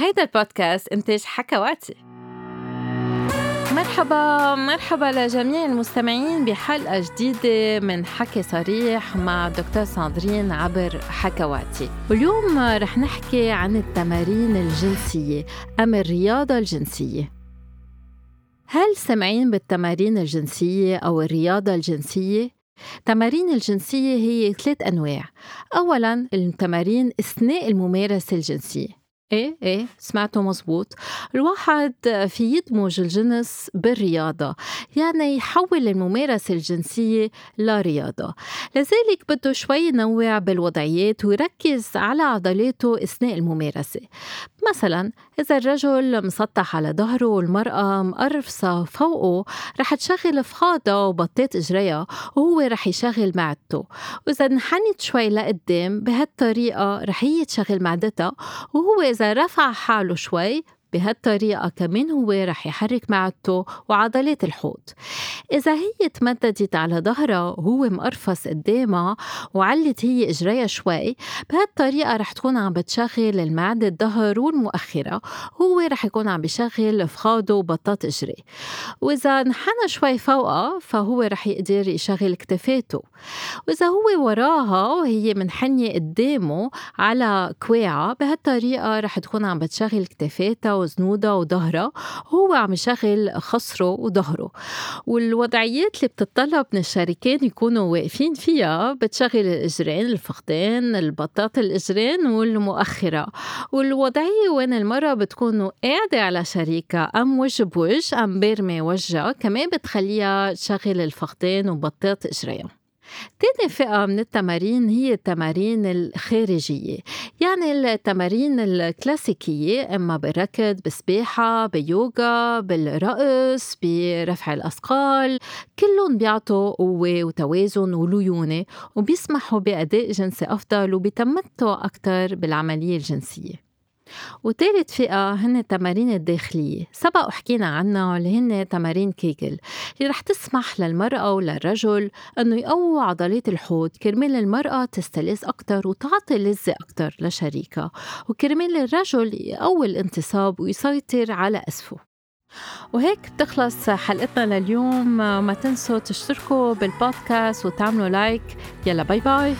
هيدا البودكاست إنتاج حكواتي. مرحبا مرحبا لجميع المستمعين بحلقة جديدة من حكي صريح مع دكتور ساندرين عبر حكواتي. واليوم رح نحكي عن التمارين الجنسية أم الرياضة الجنسية؟ هل سمعين بالتمارين الجنسية أو الرياضة الجنسية؟ تمارين الجنسية هي ثلاث أنواع. أولاً التمارين أثناء الممارسة الجنسية. إيه إيه سمعتوا مزبوط. الواحد في يدمج الجنس بالرياضة يعني يحول الممارسة الجنسية لرياضة. لذلك بده شوي ينوع بالوضعيات ويركز على عضلاته أثناء الممارسة. مثلا إذا الرجل مسطح على ظهره والمرأة مقرفصة فوقه رح تشغل فخادها وبطات إجريها وهو رح يشغل معدته. وإذا انحنت شوي لقدام بهالطريقة رح هي تشغل معدتها وهو إذا رفع حاله شوي بهالطريقة كمان هو رح يحرك معدته وعضلات الحوض. إذا هي تمددت على ظهرها وهو مقرفص قدامها وعلت هي إجريها شوي بهالطريقة رح تكون عم بتشغل المعدة الظهر والمؤخرة. هو رح يكون عم بشغل فخاده وبطات إجري. وإذا انحنى شوي فوقها فهو رح يقدر يشغل كتفاته. وإذا هو وراها وهي منحنية قدامه على كواعها بهالطريقة رح تكون عم بتشغل كتفاتها وزنودها وظهرها هو عم يشغل خصره وظهره. والوضعيات اللي بتطلب من الشريكين يكونوا واقفين فيها بتشغل الإجرين الفخدين البطاط الإجرين والمؤخرة. والوضعية وين المرة بتكون قاعدة على شريكها أم وجه بوجه أم بارمة وجهها كمان بتخليها تشغل الفخدين وبطاط إجريها تاني فئة من التمارين هي التمارين الخارجية. يعني التمارين الكلاسيكية إما بالركض بالسباحة باليوغا بالرقص برفع الأثقال كلهم بيعطوا قوة وتوازن وليونة وبيسمحوا بأداء جنسي أفضل وبيتمتعوا أكثر بالعملية الجنسية. وثالث فئة هن التمارين الداخلية. سبق وحكينا عنها اللي هن تمارين كيجل اللي رح تسمح للمرأة وللرجل أنه يقووا عضلات الحوض. كرمال المرأة تستلذ أكتر وتعطي لذة أكتر لشريكها. وكرمال الرجل يقوي الانتصاب ويسيطر على قذفه. وهيك بتخلص حلقتنا لليوم. ما تنسوا تشتركوا بالبودكاست وتعملوا like. يلا bye bye.